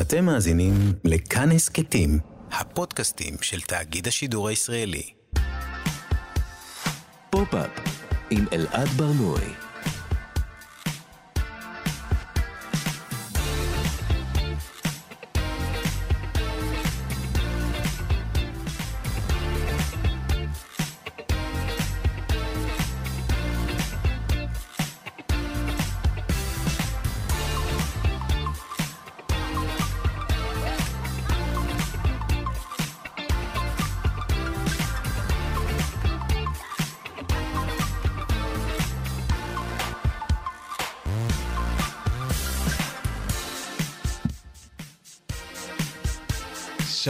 אתם מאזינים לכאן הסכתים, הפודקאסטים של תאגיד השידור הישראלי. פופ-אפ עם אלעד ברנועי.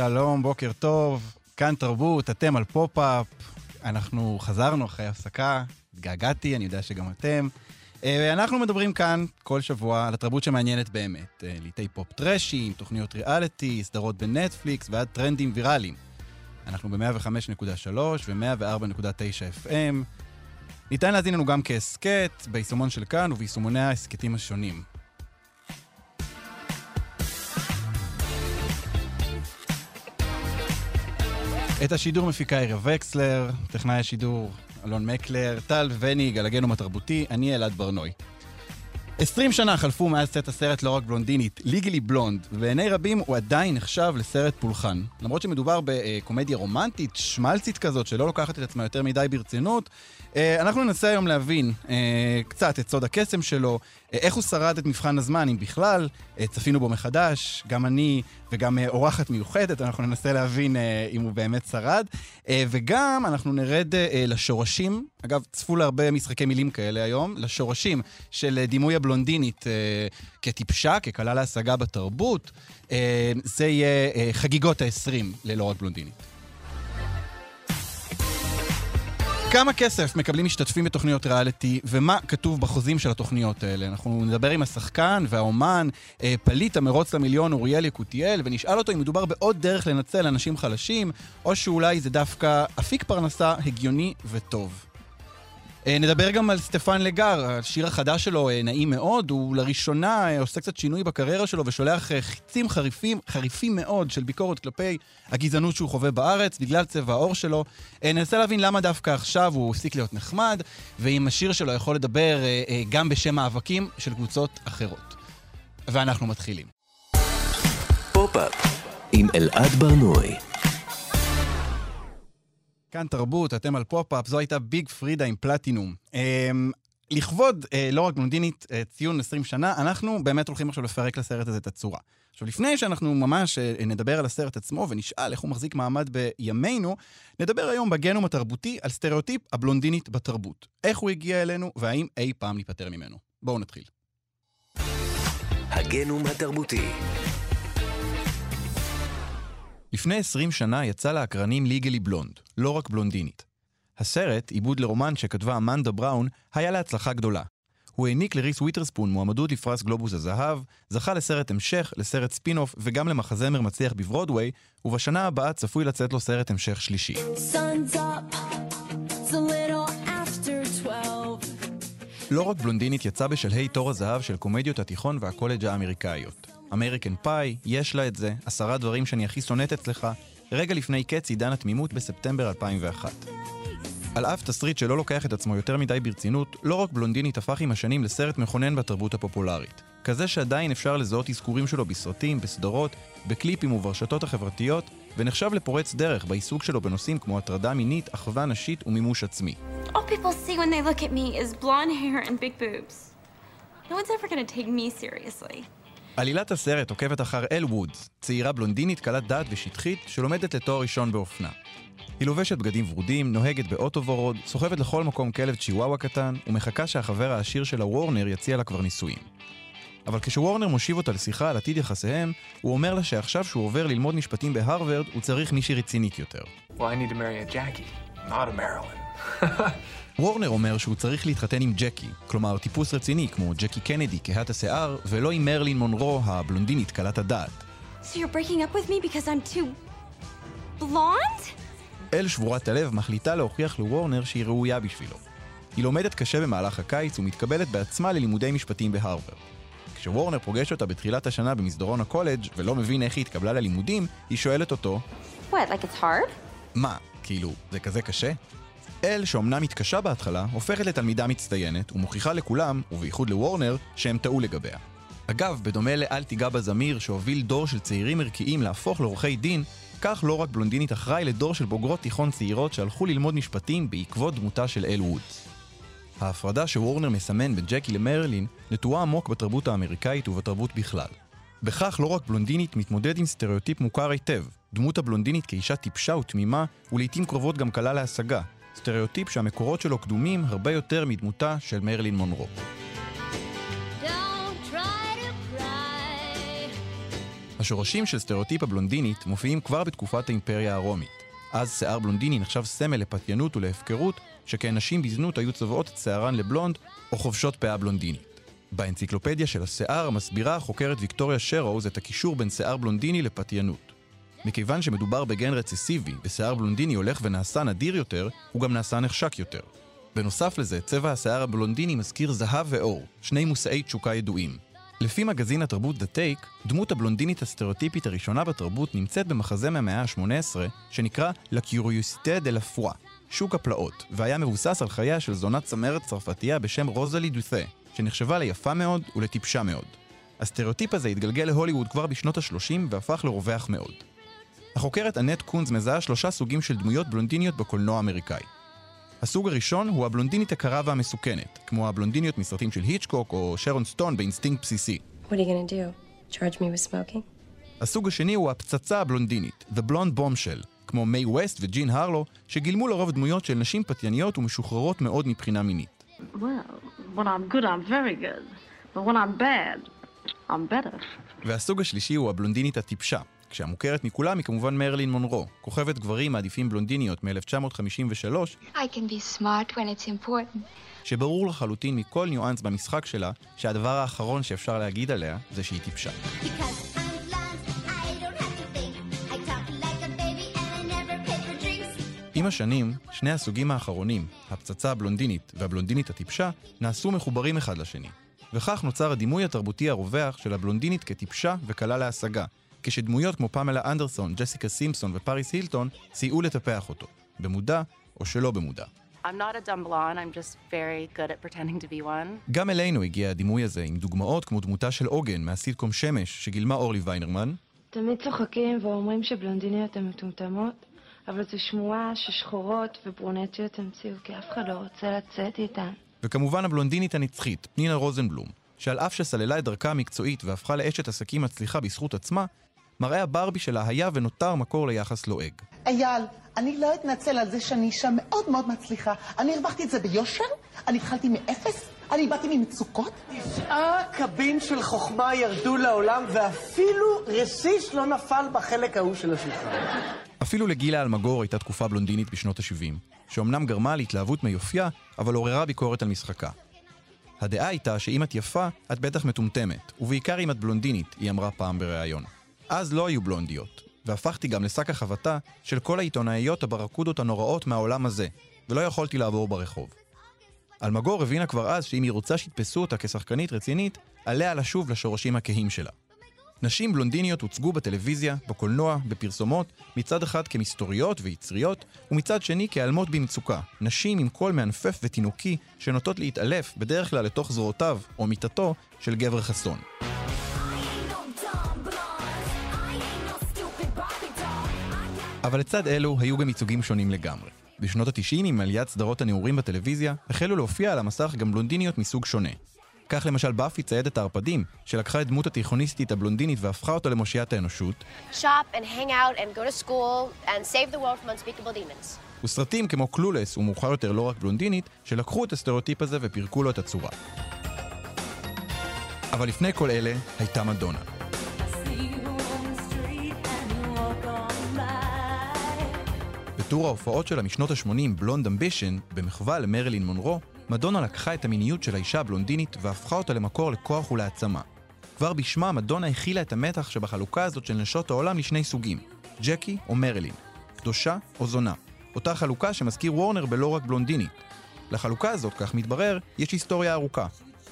שלום, בוקר טוב, כאן תרבות, אתם על פופ-אפ. אנחנו חזרנו אחרי הפסקה, התגעגעתי, אני יודע שגם אתם. אה, אנחנו מדברים כאן כל שבוע על התרבות שמעניינת באמת. אה, להיטי פופ טראשים, תוכניות ריאליטי, סדרות בנטפליקס ועד טרנדים ויראליים. אנחנו ב-105.3 ו-104.9 FM. ניתן להאזין לנו גם כהסכת, ביישומון של כאן וביישומוני ההסכתים השונים. את השידור מפיקה ערב וקסלר, טכנאי השידור אלון מקלר, טל וניג על הגנום התרבותי, אני אלעד ברנוי. 20 שנה חלפו מאז צאת הסרט לא רק בלונדינית, ליגלי בלונד, ובעיני רבים הוא עדיין נחשב לסרט פולחן. למרות שמדובר בקומדיה רומנטית, שמלצית כזאת, שלא לוקחת את עצמה יותר מדי ברצינות, אה, אנחנו ננסה היום להבין אה, קצת את סוד הקסם שלו, איך הוא שרד את מבחן הזמן, אם בכלל, צפינו בו מחדש, גם אני וגם אורחת מיוחדת, אנחנו ננסה להבין אם הוא באמת שרד, וגם אנחנו נרד לשורשים, אגב, צפו להרבה משחקי מילים כאלה היום, לשורשים של דימוי הבלונדינית כטיפשה, כקלה להשגה בתרבות, זה יהיה חגיגות ה-20 ללא רק בלונדינית. כמה כסף מקבלים משתתפים בתוכניות ריאליטי, ומה כתוב בחוזים של התוכניות האלה? אנחנו נדבר עם השחקן והאומן, אה, פליט המרוץ למיליון אוריאל יקותיאל, ונשאל אותו אם מדובר בעוד דרך לנצל אנשים חלשים, או שאולי זה דווקא אפיק פרנסה הגיוני וטוב. אה, נדבר גם על סטפן לגר, השיר החדש שלו אה, נעים מאוד, הוא לראשונה אה, עושה קצת שינוי בקריירה שלו ושולח חיצים חריפים, חריפים מאוד של ביקורת כלפי הגזענות שהוא חווה בארץ בגלל צבע העור שלו. ננסה להבין למה דווקא עכשיו הוא הפסיק להיות נחמד, ואם השיר שלו יכול לדבר גם בשם מאבקים של קבוצות אחרות. ואנחנו מתחילים. פופ-אפ עם אלעד ברנועי כאן תרבות, אתם על פופ-אפ, זו הייתה Big Freedia עם פלטינום. אה, לכבוד אה, לא רק בלונדינית, אה, ציון 20 שנה, אנחנו באמת הולכים עכשיו לפרק לסרט הזה את הצורה. עכשיו, לפני שאנחנו ממש אה, נדבר על הסרט עצמו ונשאל איך הוא מחזיק מעמד בימינו, נדבר היום בגנום התרבותי על סטריאוטיפ הבלונדינית בתרבות. איך הוא הגיע אלינו והאם אי פעם ניפטר ממנו. בואו נתחיל. הגנום התרבותי לפני 20 שנה יצא לאקרנים Legally Blonde, לא רק בלונדינית. הסרט, עיבוד לרומן שכתבה אמנדה בראון, היה להצלחה גדולה. הוא העניק לריס וויטרספון מועמדות לפרס גלובוס הזהב, זכה לסרט המשך, לסרט ספין-אוף וגם למחזמר מצליח בברודוויי, ובשנה הבאה צפוי לצאת לו סרט המשך שלישי. לא רק בלונדינית יצא בשלהי תור הזהב של קומדיות התיכון והקולג' האמריקאיות. אמריקן פאי, יש לה את זה, עשרה דברים שאני הכי שונאת אצלך, רגע לפני קץ עידן התמימות בספטמבר 2001. על אף תסריט שלא לוקח את עצמו יותר מדי ברצינות, לא רק בלונדינית הפך עם השנים לסרט מכונן בתרבות הפופולרית. כזה שעדיין אפשר לזהות אזכורים שלו בסרטים, בסדרות, בקליפים וברשתות החברתיות, ונחשב לפורץ דרך בעיסוק שלו בנושאים כמו הטרדה מינית, אחווה נשית ומימוש עצמי. People see when they look at me is blonde hair and big boobs. No one's ever gonna take me seriously. עלילת הסרט עוקבת אחר אל וודס, צעירה בלונדינית קלת דעת ושטחית שלומדת לתואר ראשון באופנה. היא לובשת בגדים ורודים, נוהגת באוטו ורוד, סוחבת לכל מקום כלב צ'יוואווה קטן, ומחכה שהחבר העשיר שלה וורנר יציע לה כבר נישואים. אבל כשוורנר מושיב אותה לשיחה על עתיד יחסיהם, הוא אומר לה שעכשיו שהוא עובר ללמוד משפטים בהרווארד, הוא צריך מישהי רצינית יותר. Well, וורנר אומר שהוא צריך להתחתן עם ג'קי, כלומר טיפוס רציני כמו ג'קי קנדי כהת השיער, ולא עם מרלין מונרו הבלונדינית קלת הדעת. So? אל שבורת הלב מחליטה להוכיח לוורנר שהיא ראויה בשבילו. היא לומדת קשה במהלך הקיץ ומתקבלת בעצמה ללימודי משפטים בהרווארד. כשוורנר פוגש אותה בתחילת השנה במסדרון הקולג' ולא מבין איך היא התקבלה ללימודים, היא שואלת אותו, What, like it's hard? מה, כאילו, זה כזה קשה? אל, שאומנם מתקשה בהתחלה, הופכת לתלמידה מצטיינת, ומוכיחה לכולם, ובייחוד לוורנר, שהם טעו לגביה. אגב, בדומה לאל תיגע בזמיר, שהוביל דור של צעירים ערכיים להפוך לעורכי דין, כך לא רק בלונדינית אחראי לדור של בוגרות תיכון צעירות שהלכו ללמוד משפטים בעקבות דמותה של אל וודס. ההפרדה שוורנר מסמן בין ג'קי למרלין נטועה עמוק בתרבות האמריקאית ובתרבות בכלל. בכך לא רק בלונדינית מתמודד עם סטריאוטיפ מוכר היטב, דמות הבלונדינית כאישה טיפשה ותמימה, ולעיתים קרובות גם קלה להשגה, סטריאוטיפ שהמקורות שלו קדומים הרבה יותר מדמותה של מרלין מונרו. השורשים של סטריאוטיפ הבלונדינית מופיעים כבר בתקופת האימפריה הרומית. אז שיער בלונדיני נחשב סמל לפתיינות ולהפקרות, שכן נשים בזנות היו צובעות את שערן לבלונד או חובשות פאה בלונדינית. באנציקלופדיה של השיער מסבירה החוקרת ויקטוריה שרוז את הקישור בין שיער בלונדיני לפתיינות. מכיוון שמדובר בגן רצסיבי, ושיער בלונדיני הולך ונעשה נדיר יותר, הוא גם נעשה נחשק יותר. בנוסף לזה, צבע השיער הבלונדיני מזכיר זהב ואור, שני מושאי תשוקה ידועים. לפי מגזין התרבות The Take, דמות הבלונדינית הסטריאוטיפית הראשונה בתרבות נמצאת במחזה מהמאה ה-18, שנקרא La Curiosité de la Foi, שוק הפלאות, והיה מבוסס על חייה של זונת צמרת צרפתייה בשם רוזלי דות'ה, שנחשבה ליפה מאוד ולטיפשה מאוד. הסטריאוטיפ הזה התגלגל להוליווד כבר בשנות ה-30 והפך לרווח מאוד. החוקרת אנט קונז מזהה שלושה סוגים של דמויות בלונדיניות בקולנוע האמריקאי. הסוג הראשון הוא הבלונדינית הקרה והמסוכנת, כמו הבלונדיניות מסרטים של היצ'קוק או שרון סטון באינסטינקט בסיסי. What are you gonna do? Charge me with smoking? הסוג השני הוא הפצצה הבלונדינית, The Blonde Bombshell, כמו מיי ווסט וג'ין הרלו, שגילמו לרוב דמויות של נשים פתייניות ומשוחררות מאוד מבחינה מינית. Well, when I'm good, I'm very good. But when I'm bad, I'm better. והסוג השלישי הוא הבלונדינית הטיפשה, כשהמוכרת מכולם היא כמובן מרלין מונרו, כוכבת גברים מעדיפים בלונדיניות מ-1953, I can be smart when it's important. שברור לחלוטין מכל ניואנס במשחק שלה, שהדבר האחרון שאפשר להגיד עליה זה שהיא טיפשה. עם השנים, שני הסוגים האחרונים, הפצצה הבלונדינית והבלונדינית הטיפשה, נעשו מחוברים אחד לשני. וכך נוצר הדימוי התרבותי הרווח של הבלונדינית כטיפשה וקלה להשגה, כשדמויות כמו פמלה אנדרסון, ג'סיקה סימפסון ופריס הילטון סייעו לטפח אותו, במודע או שלא במודע. גם אלינו הגיע הדימוי הזה עם דוגמאות כמו דמותה של עוגן מהסיטקום שמש שגילמה אורלי ויינרמן, תמיד צוחקים ואומרים שבלונדיניות הן מטומטמות, אבל זו שמועה ששחורות וברונטיות המציאו, כי אף אחד לא רוצה לצאת איתן. וכמובן הבלונדינית הנצחית, פנינה רוזנבלום, שעל אף שסללה את דרכה המקצועית והפכה לאשת עסקים מצליחה בזכות עצמה, מראה הברבי שלה היה ונותר מקור ליחס לועג. אייל, אני לא אתנצל על זה שאני אישה מאוד מאוד מצליחה. אני הרווחתי את זה ביושר, אני התחלתי מאפס, אני באתי ממצוקות. תשעה קבין של חוכמה ירדו לעולם, ואפילו רסיס לא נפל בחלק ההוא של השולחן. אפילו לגילה אלמגור הייתה תקופה בלונדינית בשנות ה-70, שאומנם גרמה להתלהבות מיופייה, אבל עוררה ביקורת על משחקה. הדעה הייתה שאם את יפה, את בטח מטומטמת, ובעיקר אם את בלונדינית, היא אמרה פעם בריאיון. אז לא היו בלונדיות, והפכתי גם לשק החבטה של כל העיתונאיות הברקודות הנוראות מהעולם הזה, ולא יכולתי לעבור ברחוב. אלמגור הבינה כבר אז שאם היא רוצה שיתפסו אותה כשחקנית רצינית, עליה לשוב לשורשים הכהים שלה. נשים בלונדיניות הוצגו בטלוויזיה, בקולנוע, בפרסומות, מצד אחד כמסתוריות ויצריות, ומצד שני כעלמות במצוקה, נשים עם קול מענפף ותינוקי שנוטות להתעלף בדרך כלל לתוך זרועותיו או מיטתו של גבר חסון. אבל לצד אלו היו גם ייצוגים שונים לגמרי. בשנות ה-90, עם עליית סדרות הנעורים בטלוויזיה, החלו להופיע על המסך גם בלונדיניות מסוג שונה. כך למשל באפי ציידת הערפדים, שלקחה את דמות התיכוניסטית הבלונדינית והפכה אותה למושיעת האנושות. וסרטים כמו Clueless ומאוחר יותר לא רק בלונדינית, שלקחו את הסטריאוטיפ הזה ופירקו לו את הצורה. אבל לפני כל אלה, הייתה מדונה. בטור ההופעות שלה משנות ה-80, בלונד אמבישן, במחווה למרלין מונרו, מדונה לקחה את המיניות של האישה הבלונדינית והפכה אותה למקור לכוח ולהעצמה. כבר בשמה מדונה הכילה את המתח שבחלוקה הזאת של נשות העולם לשני סוגים, ג'קי או מרלין, קדושה או זונה. אותה חלוקה שמזכיר וורנר בלא רק בלונדינית. לחלוקה הזאת, כך מתברר, יש היסטוריה ארוכה.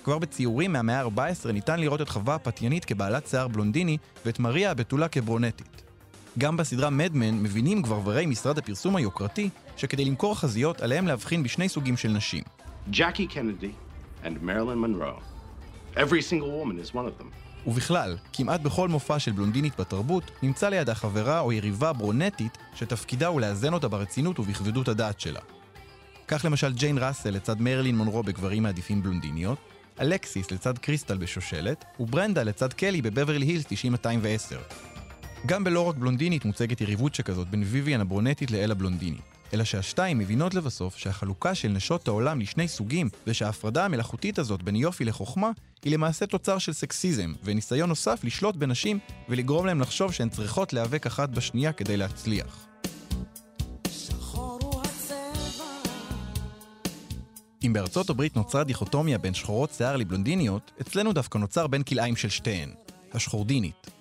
כבר בציורים מהמאה ה-14 ניתן לראות את חווה הפתיינית כבעלת שיער בלונדיני ואת מריה הבתולה כברונטית. גם בסדרה מדמן מבינים גברברי משרד הפרסום היוקרתי שכדי למכור חזיות עליהם להבחין בשני סוגים של נשים. Jackie Kennedy and Marilyn Monroe. Every single woman is one of them. ובכלל, כמעט בכל מופע של בלונדינית בתרבות, נמצא לידה חברה או יריבה ברונטית שתפקידה הוא לאזן אותה ברצינות ובכבדות הדעת שלה. כך למשל ג'יין ראסל לצד מרלין מונרו בגברים מעדיפים בלונדיניות, אלקסיס לצד קריסטל בשושלת, וברנדה לצד קלי בבברלי הילס 9210. גם בלא רק בלונדינית מוצגת יריבות שכזאת בין ויויאן הברונטית לאל הבלונדינית. אלא שהשתיים מבינות לבסוף שהחלוקה של נשות העולם לשני סוגים, ושההפרדה המלאכותית הזאת בין יופי לחוכמה, היא למעשה תוצר של סקסיזם, וניסיון נוסף לשלוט בנשים ולגרום להם לחשוב שהן צריכות להיאבק אחת בשנייה כדי להצליח. אם בארצות הברית נוצרה דיכוטומיה בין שחורות שיער לבלונדיניות, אצלנו דווקא נוצר בין כלאיים של שתיהן, השחורדינית.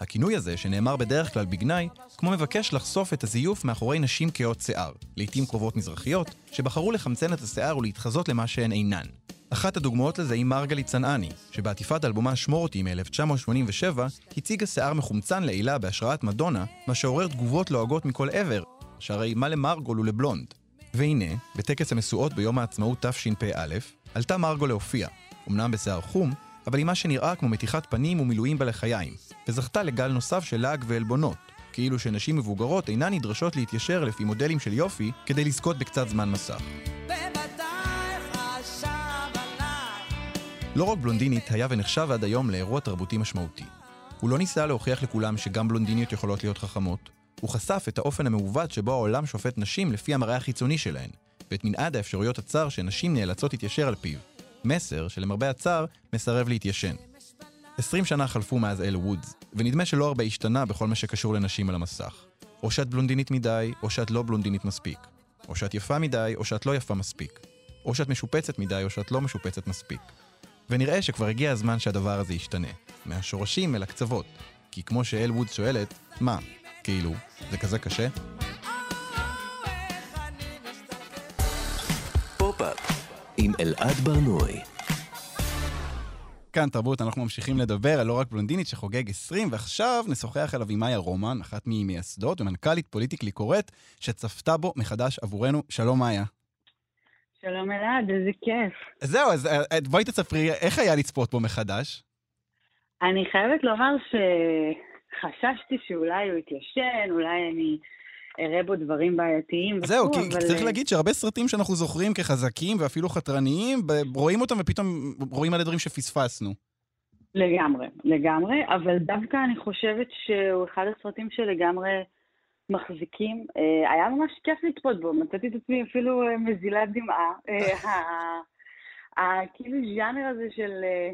הכינוי הזה, שנאמר בדרך כלל בגנאי, כמו מבקש לחשוף את הזיוף מאחורי נשים כהות שיער, לעתים קרובות מזרחיות, שבחרו לחמצן את השיער ולהתחזות למה שהן אינן. אחת הדוגמאות לזה היא מרגלית צנעני, שבעטיפת אלבומה "שמור אותי" מ-1987, הציגה שיער מחומצן לעילה בהשראת מדונה, מה שעורר תגובות לועגות מכל עבר, שהרי מה למרגול ולבלונד? והנה, בטקס המשואות ביום העצמאות תשפ"א, עלתה מרגול להופיע, אמנם בשיער חום, אבל עם מה שנראה כמו מתיחת פנים ומילואים בלחיים, וזכתה לגל נוסף של לעג ועלבונות, כאילו שנשים מבוגרות אינן נדרשות להתיישר לפי מודלים של יופי כדי לזכות בקצת זמן מסך. לא רק בלונדינית היה ונחשב עד היום לאירוע תרבותי משמעותי. הוא לא ניסה להוכיח לכולם שגם בלונדיניות יכולות להיות חכמות, הוא חשף את האופן המעוות שבו העולם שופט נשים לפי המראה החיצוני שלהן, ואת מנעד האפשרויות הצר שנשים נאלצות להתיישר על פיו. מסר שלמרבה הצער מסרב להתיישן. 20 שנה חלפו מאז אל וודס, ונדמה שלא הרבה השתנה בכל מה שקשור לנשים על המסך. או שאת בלונדינית מדי, או שאת לא בלונדינית מספיק. או שאת יפה מדי, או שאת לא יפה מספיק. או שאת משופצת מדי, או שאת לא משופצת מספיק. ונראה שכבר הגיע הזמן שהדבר הזה ישתנה. מהשורשים אל הקצוות. כי כמו שאל וודס שואלת, מה, כאילו, זה כזה קשה? פופ-אפ עם אלעד ברנועי. כאן תרבות, אנחנו ממשיכים לדבר על לא רק בלונדינית שחוגג 20, ועכשיו נשוחח עליו עם מאיה רומן, אחת ממייסדות ומנכ"לית פוליטיקלי קוראת, שצפתה בו מחדש עבורנו. שלום מאיה. שלום אלעד, איזה כיף. זהו, אז אה, בואי תספרי, איך היה לצפות בו מחדש? אני חייבת לומר שחששתי שאולי הוא יתיישן, אולי אני אראה בו דברים בעייתיים. זהו, וכו', כי אבל... צריך להגיד שהרבה סרטים שאנחנו זוכרים כחזקים ואפילו חתרניים, רואים אותם ופתאום רואים עלי דברים שפספסנו. לגמרי, לגמרי, אבל דווקא אני חושבת שהוא אחד הסרטים שלגמרי מחזיקים. אה, היה ממש כיף לצפות בו, מצאתי את עצמי אפילו אה, מזילת דמעה. אה, כאילו ז'אנר הזה של אה,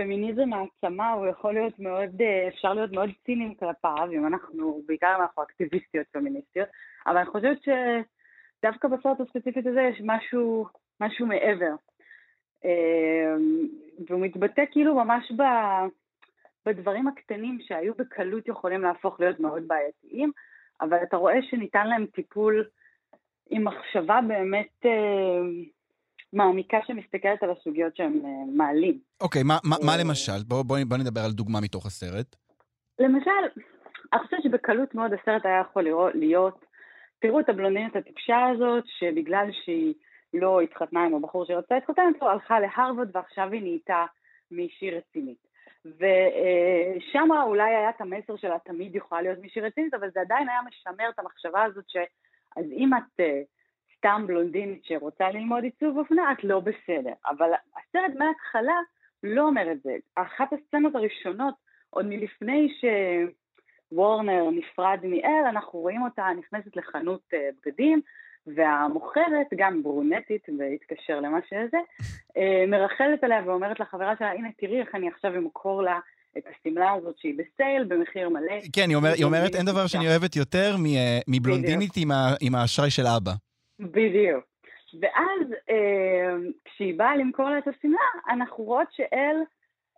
פמיניזם העצמה, הוא יכול להיות מאוד, אה, אפשר להיות מאוד ציניים כלפיו, אם אנחנו, בעיקר אם אנחנו אקטיביסטיות פמיניסטיות, אבל אני חושבת שדווקא בסרט הספציפית הזה יש משהו, משהו מעבר. אה, והוא מתבטא כאילו ממש ב, בדברים הקטנים שהיו בקלות יכולים להפוך להיות מאוד בעייתיים, אבל אתה רואה שניתן להם טיפול עם מחשבה באמת אה, מעמיקה שמסתכלת על הסוגיות שהם אה, מעלים. אוקיי, מה- מה מה אה, למשל? בואו בוא, בוא נדבר על דוגמה מתוך הסרט. למשל, אני חושבת שבקלות מאוד הסרט היה יכול לראות, להיות, תראו את הבלונדינית הטיפשה הזאת, שבגלל שהיא לא התחתנה עם הבחור שרצה להתחתן איתו, הלכה להרווארד ועכשיו היא נהייתה מישהי רצינית. ושם אולי היה את המסר שלה תמיד יכולה להיות מישהי רצינית, אבל זה עדיין היה משמר את המחשבה הזאת ש... אז אם את אה, סתם בלונדינית שרוצה ללמוד עיצוב אופנה, את לא בסדר. אבל הסרט מההתחלה לא אומר את זה. אחת הסצנות הראשונות, עוד מלפני שוורנר נפרד מאל, אנחנו רואים אותה נכנסת לחנות אה, בגדים, והמוכרת, גם ברונטית, והתקשר למה שזה, אה, מרחלת עליה ואומרת לחברה שלה, הנה תראי איך אני עכשיו אמכור לה את השמלה הזאת שהיא בסייל במחיר מלא. כן, היא, אומר, היא אומרת, אין דבר שאני אוהבת יותר אה, מבלונדינית בדיוק. עם, ה, עם האשראי של אבא. בדיוק. ואז אה, כשהיא באה למכור לה את השמלה, אנחנו רואות שאל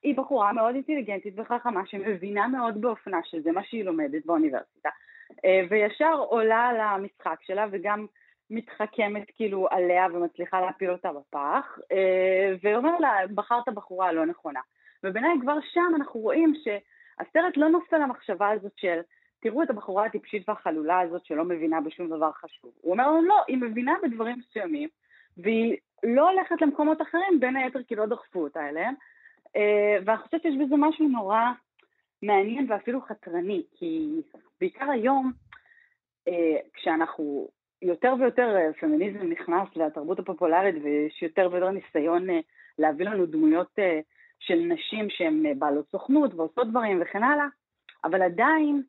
היא בחורה מאוד אינטליגנטית וחכמה, שמבינה מאוד באופנה, שזה מה שהיא לומדת באוניברסיטה, אה, וישר עולה למשחק שלה וגם מתחכמת כאילו עליה ומצליחה להפיל אותה בפח, אה, ואומר לה, בחרת בחורה הלא נכונה. ובעיניי כבר שם אנחנו רואים שהסרט לא נופל למחשבה הזאת של תראו את הבחורה הטיפשית והחלולה הזאת שלא מבינה בשום דבר חשוב. הוא אומר לנו, לא, היא מבינה בדברים מסוימים, והיא לא הולכת למקומות אחרים, בין היתר כי לא דחפו אותה אליהם. אה, ואני חושבת שיש בזה משהו נורא מעניין ואפילו חתרני, כי בעיקר היום, אה, כשאנחנו, יותר ויותר אה, פמיניזם נכנס לתרבות הפופולרית ויש יותר ויותר ניסיון להביא לנו דמויות של נשים שהן בעלות סוכנות ועושות דברים וכן הלאה, אבל עדיין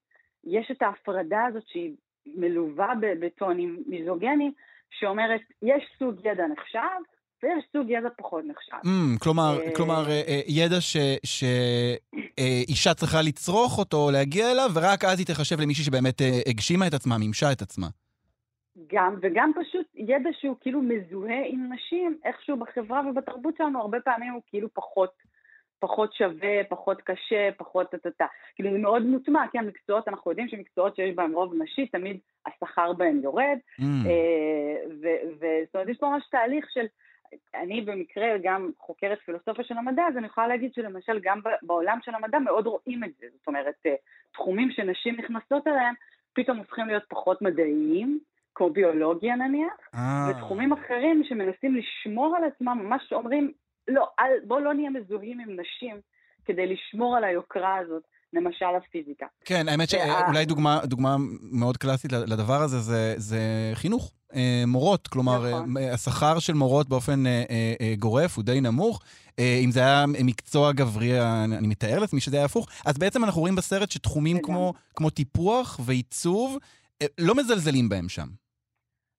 יש את ההפרדה הזאת שהיא מלווה בטונים מיזוגנים, שאומרת, יש סוג ידע נחשב, ויש סוג ידע פחות נחשב. Mm, כלומר, uh, כלומר uh, ידע שאישה צריכה לצרוך אותו, להגיע אליו, ורק אז היא תחשב למישהי שבאמת הגשימה את עצמה, מימשה את עצמה. גם, וגם פשוט ידע שהוא כאילו מזוהה עם נשים, איכשהו בחברה ובתרבות שלנו, הרבה פעמים הוא כאילו פחות פחות שווה, פחות קשה, פחות טה-טה-טה. כאילו זה מאוד מוטמע, כי המקצועות, אנחנו יודעים שמקצועות שיש בהם רוב נשי, תמיד השכר בהם יורד. Mm. וזאת אומרת, יש פה ממש תהליך של, אני במקרה גם חוקרת פילוסופיה של המדע, אז אני יכולה להגיד שלמשל גם בעולם של המדע מאוד רואים את זה. זאת אומרת, אה, תחומים שנשים נכנסות אליהם, פתאום הופכים להיות פחות מדעיים. כמו ביולוגיה נניח, ah. ותחומים אחרים שמנסים לשמור על עצמם, ממש אומרים, לא, אל, בוא לא נהיה מזוהים עם נשים כדי לשמור על היוקרה הזאת. למשל הפיזיקה. כן, האמת שאולי דוגמה, דוגמה מאוד קלאסית לדבר הזה זה, זה חינוך. אה, מורות, כלומר, נכון. אה, השכר של מורות באופן אה, גורף הוא די נמוך. אם זה היה מקצוע גברי, אני מתאר לעצמי שזה היה הפוך. אז בעצם אנחנו רואים בסרט שתחומים כמו, כמו טיפוח ועיצוב, לא מזלזלים בהם שם.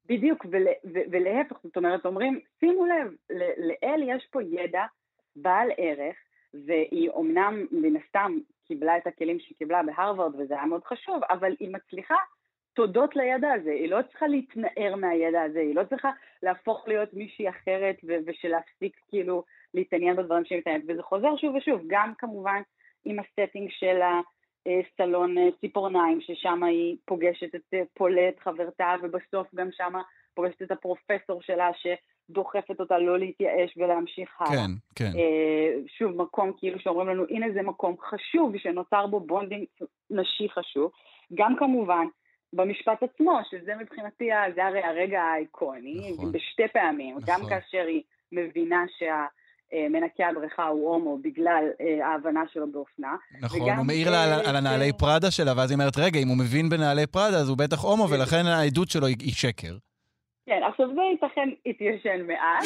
בדיוק, ול, ו, ולהפך, זאת אומרת, אומרים, שימו לב, לאל יש פה ידע בעל ערך, והיא אומנם מן הסתם קיבלה את הכלים שהיא קיבלה בהרווארד, וזה היה מאוד חשוב, אבל היא מצליחה תודות לידע הזה, היא לא צריכה להתנער מהידע הזה, היא לא צריכה להפוך להיות מישהי אחרת ו- ושלהפסיק כאילו להתעניין בדברים שהיא מתעניינת, וזה חוזר שוב ושוב, גם כמובן עם ה setting של ה... אה, סלון אה, ציפורניים, ששם היא פוגשת את אה, פולט, חברתה, ובסוף גם שם פוגשת את הפרופסור שלה, שדוחפת אותה לא להתייאש ולהמשיך הלאה. כן, כן. שוב, מקום כאילו שאומרים לנו, הנה זה מקום חשוב, שנוצר בו bonding נשי חשוב. גם כמובן, במשפט עצמו, שזה מבחינתי, זה הרי הרגע האיקוני, נכון. בשתי פעמים, נכון. גם כאשר היא מבינה שה... אה, מנקה הבריכה הוא הומו בגלל אה, ההבנה שלו באופנה. נכון, הוא מעיר לה על, על הנעלי פראדה שלה, ואז היא אומרת, רגע, אם הוא מבין בנעלי פראדה, אז הוא בטח הומו, ולכן העדות שלו היא שקר. כן, עכשיו זה ייתכן התיישן מעט,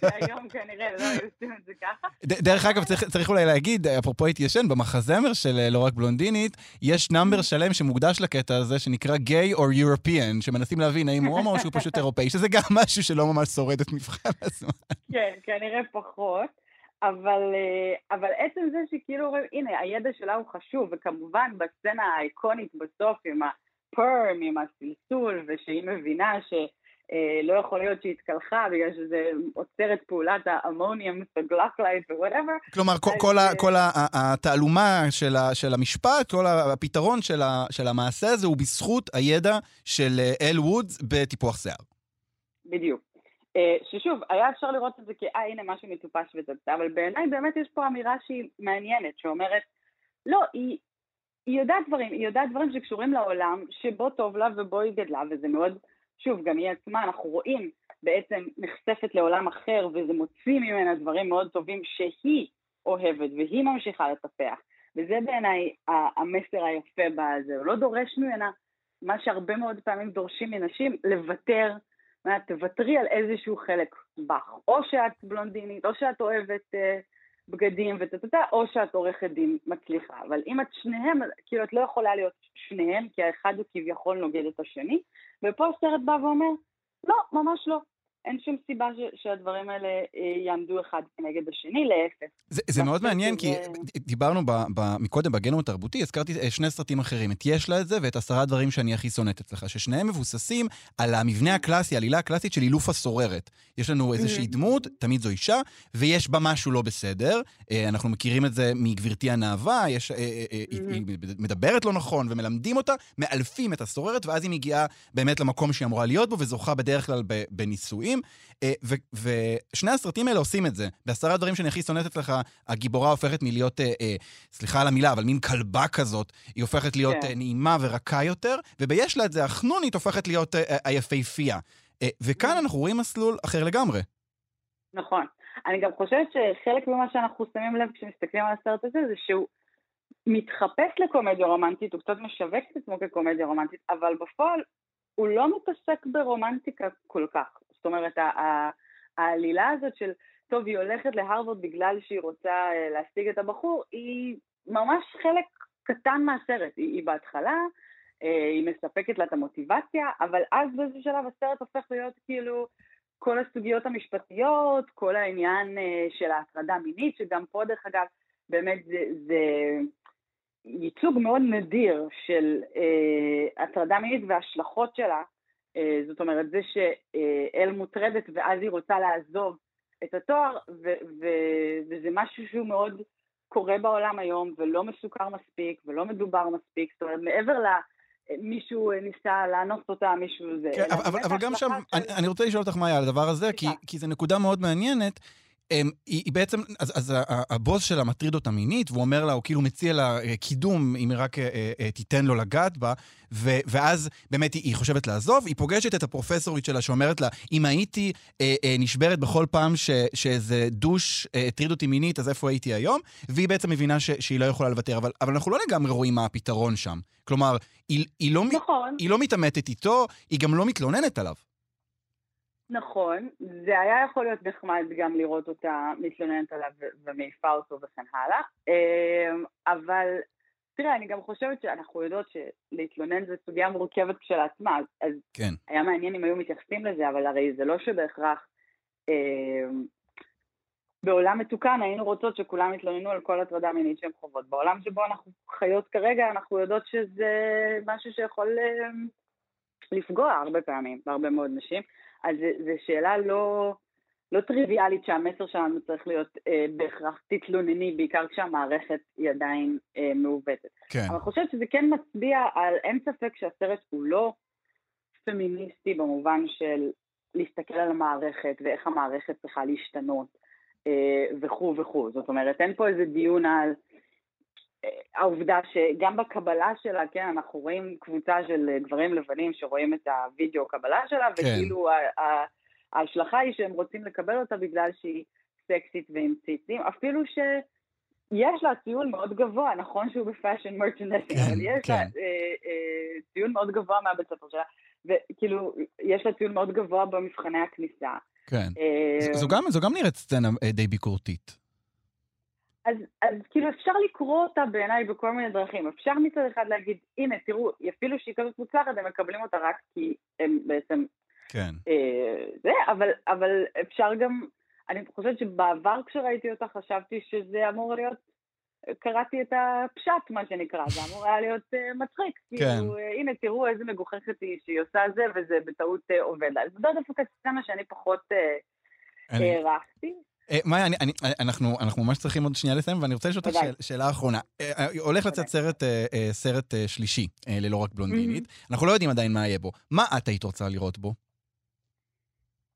שהיום כנראה לא היו עושים את זה ככה. דרך אגב, צריך, צריך אולי להגיד, אפרופו התיישן, במחזמר של אה, לא רק בלונדינית, יש number שלם שמוקדש לקטע הזה, שנקרא Gay or European, שמנסים להבין האם הוא הומו או שהוא פשוט אירופאי, שזה גם משהו שלא ממש שורד את מבחן הזמן. כן, כנראה פחות. אבל, אה, אבל עצם זה שכאילו אומרים, הנה, הידע שלה הוא חשוב, וכמובן בסצנה האיקונית בסוף עם ה... perm עם הסלסול, ושהיא מבינה שלא יכול להיות שהיא התקלחה בגלל שזה עוצר את פעולת האמוניום, ה glycolate ו whatever. כלומר, כל, כל, ה, כל התעלומה של, ה, של המשפט, כל הפתרון של, ה, של המעשה הזה הוא בזכות הידע של אה, אל וודס בטיפוח שיער. בדיוק. אה, ששוב, היה אפשר לראות את זה כ, אה, הנה משהו מטופש וצצה, אבל בעיניי באמת יש פה אמירה שהיא מעניינת, שאומרת, לא, היא, היא יודעת דברים, היא יודעת דברים שקשורים לעולם, שבו טוב לה ובו היא גדלה, וזה מאוד, שוב, גם היא עצמה, אנחנו רואים, בעצם נחשפת לעולם אחר, וזה מוציא ממנה דברים מאוד טובים שהיא אוהבת, והיא ממשיכה לטפח. וזה בעיניי המסר היפה בזה, הוא לא דורש ממנה מה שהרבה מאוד פעמים דורשים מנשים, לוותר, תוותרי על איזשהו חלק בך. או שאת בלונדינית, או שאת אוהבת... אה, בגדים וטטטה, או שאת עורכת דין מצליחה. אבל אם את שניהם, כאילו את לא יכולה להיות שניהם, כי האחד הוא כביכול נוגד את השני, ופה הסרט בא ואומר, לא, ממש לא. אין שום סיבה ש, שהדברים האלה אה, יעמדו אחד כנגד השני, להפך. זה, זה מאוד מעניין, כי שזה- דיברנו ב, ב, מקודם בגנום התרבותי, הזכרתי אה, שני סרטים אחרים, את יש לה את זה ואת עשרה דברים שאני הכי שונאת אצלך, ששניהם מבוססים על המבנה הקלאסי, העלילה הקלאסית של אילוף הסוררת. יש לנו איזושהי דמות, תמיד זו אישה, ויש בה משהו לא בסדר. אה, אנחנו מכירים את זה מגברתי הנאווה, יש, אה, אה, אה, היא, היא מדברת לא נכון, ומלמדים אותה, מאלפים את הסוררת, ואז היא מגיעה באמת למקום שהיא אמורה להיות בו, וזוכה בדרך כלל בנישואים. אה, ו- ושני הסרטים האלה עושים את זה. בעשרה דברים שאני הכי שונאת אצלך, הגיבורה הופכת מלהיות, אה, אה, סליחה על המילה, אבל מין כלבה כזאת, היא הופכת להיות כן. אה, נעימה ורכה יותר, וביש לה את זה, החנונית הופכת להיות אה, אה, היפהפייה. אה, וכאן אנחנו רואים מסלול אחר לגמרי. נכון. אני גם חושבת שחלק ממה שאנחנו שמים לב כשמסתכלים על הסרט הזה, זה שהוא מתחפש לקומדיה רומנטית, הוא קצת משווק את עצמו כקומדיה רומנטית, אבל בפועל הוא לא מתעסק ברומנטיקה כל כך. זאת אומרת, העלילה הזאת של, טוב, היא הולכת להרווארד בגלל שהיא רוצה אה, להשיג את הבחור, היא ממש חלק קטן מהסרט. היא, היא בהתחלה, אה, היא מספקת לה את המוטיבציה, אבל אז באיזשהו שלב הסרט הופך להיות כאילו כל הסוגיות המשפטיות, כל העניין אה, של ההטרדה המינית, שגם פה דרך אגב, באמת זה, זה ייצוג מאוד נדיר של אה, הטרדה מינית וההשלכות שלה. אה, זאת אומרת, זה שאל מוטרדת ואז היא רוצה לעזוב את התואר, וזה משהו שהוא מאוד קורה בעולם היום, ולא מסוכר מספיק, ולא מדובר מספיק. זאת אומרת, מעבר ל... מישהו ניסה לאנוס אותה, מישהו זה... כן, אבל, אבל, גם שם, של- אני, אני רוצה לשאול אותך, מאיה, על הדבר הזה, כי, כי זו נקודה מאוד מעניינת. אמ, היא, היא בעצם, אז, אז הבוס שלה מטריד אותה מינית, והוא אומר לה, הוא כאילו מציע לה אה, קידום, אם היא רק אה, אה, אה, תיתן לו לגעת בה, ו, ואז באמת היא, היא חושבת לעזוב, היא פוגשת את הפרופסורית שלה שאומרת לה, אם הייתי אה, אה, נשברת בכל פעם ש, שאיזה דוש אה, הטריד אותי מינית, אז איפה הייתי היום? והיא בעצם מבינה ש, שהיא לא יכולה לוותר, אבל, אבל אנחנו לא לגמרי רואים מה הפתרון שם. כלומר, היא, היא, לא, נכון. היא לא מתעמתת איתו, היא גם לא מתלוננת עליו. נכון, זה היה יכול להיות נחמד גם לראות אותה מתלוננת עליו ומעיפה אותו וכן הלאה, אמ, אבל תראה, אני גם חושבת שאנחנו יודעות שלהתלונן זו סוגיה מורכבת כשלעצמה, אז- אז כן. היה מעניין אם היו מתייחסים לזה, אבל הרי זה לא שבהכרח אמ, בעולם מתוקן היינו רוצות שכולם יתלוננו על כל הטרדה מינית שהן חוות. בעולם שבו אנחנו חיות כרגע, אנחנו יודעות שזה משהו שיכול אמ, לפגוע הרבה פעמים בהרבה מאוד נשים. אז זו שאלה לא, לא טריוויאלית שהמסר שלנו צריך להיות אה, בהכרח תתלונני, בעיקר כשהמערכת היא עדיין אה, מעוותת. כן. אבל אני חושבת שזה כן מצביע על, אין ספק שהסרט הוא לא פמיניסטי במובן של להסתכל על המערכת ואיך המערכת צריכה להשתנות אה, וכו' וכו'. זאת אומרת, אין פה איזה דיון על העובדה שגם בקבלה שלה, כן, אנחנו רואים קבוצה של גברים לבנים שרואים את הוידאו קבלה שלה, כן. וכאילו ההשלכה היא שהם רוצים לקבל אותה בגלל שהיא סקסית ועם ציצים, אפילו ש... יש לה ציון מאוד גבוה, נכון שהוא ב fashion merchandising, כן, אבל יש לה כן. אה, אה, ציון מאוד גבוה מהבית ספר שלה, וכאילו, יש לה ציון מאוד גבוה במבחני הכניסה. כן. אה, ז- זו גם, זו גם נראית סצנה אה, די ביקורתית. אז, אז כאילו אפשר לקרוא אותה בעיניי בכל מיני דרכים. אפשר מצד אחד להגיד, הנה, תראו, אפילו שהיא כזאת מוצלחת, הם מקבלים אותה רק כי הם בעצם כן. אה, זה, אבל, אבל אפשר גם, אני חושבת שבעבר כשראיתי אותה חשבתי שזה אמור להיות, קראתי את הפשט, מה שנקרא, זה אמור היה להיות אה, מצחיק. כן. כאילו, אה, הנה, תראו איזה מגוחכת היא שהיא עושה זה, וזה בטעות אה, עובד לה. אז זו דווקא סצנה שאני פחות אני- הערכתי. אה, מאיה, אני, אנחנו, אנחנו ממש צריכים עוד שנייה לסיים, ואני רוצה לשאול אותך שאלה אחרונה. אה, אה, הולך לצאת סרט, אה, אה, אה, שלישי, אה, ללא רק בלונדינית. אנחנו לא יודעים עדיין מה יהיה בו. מה את היית רוצה לראות בו?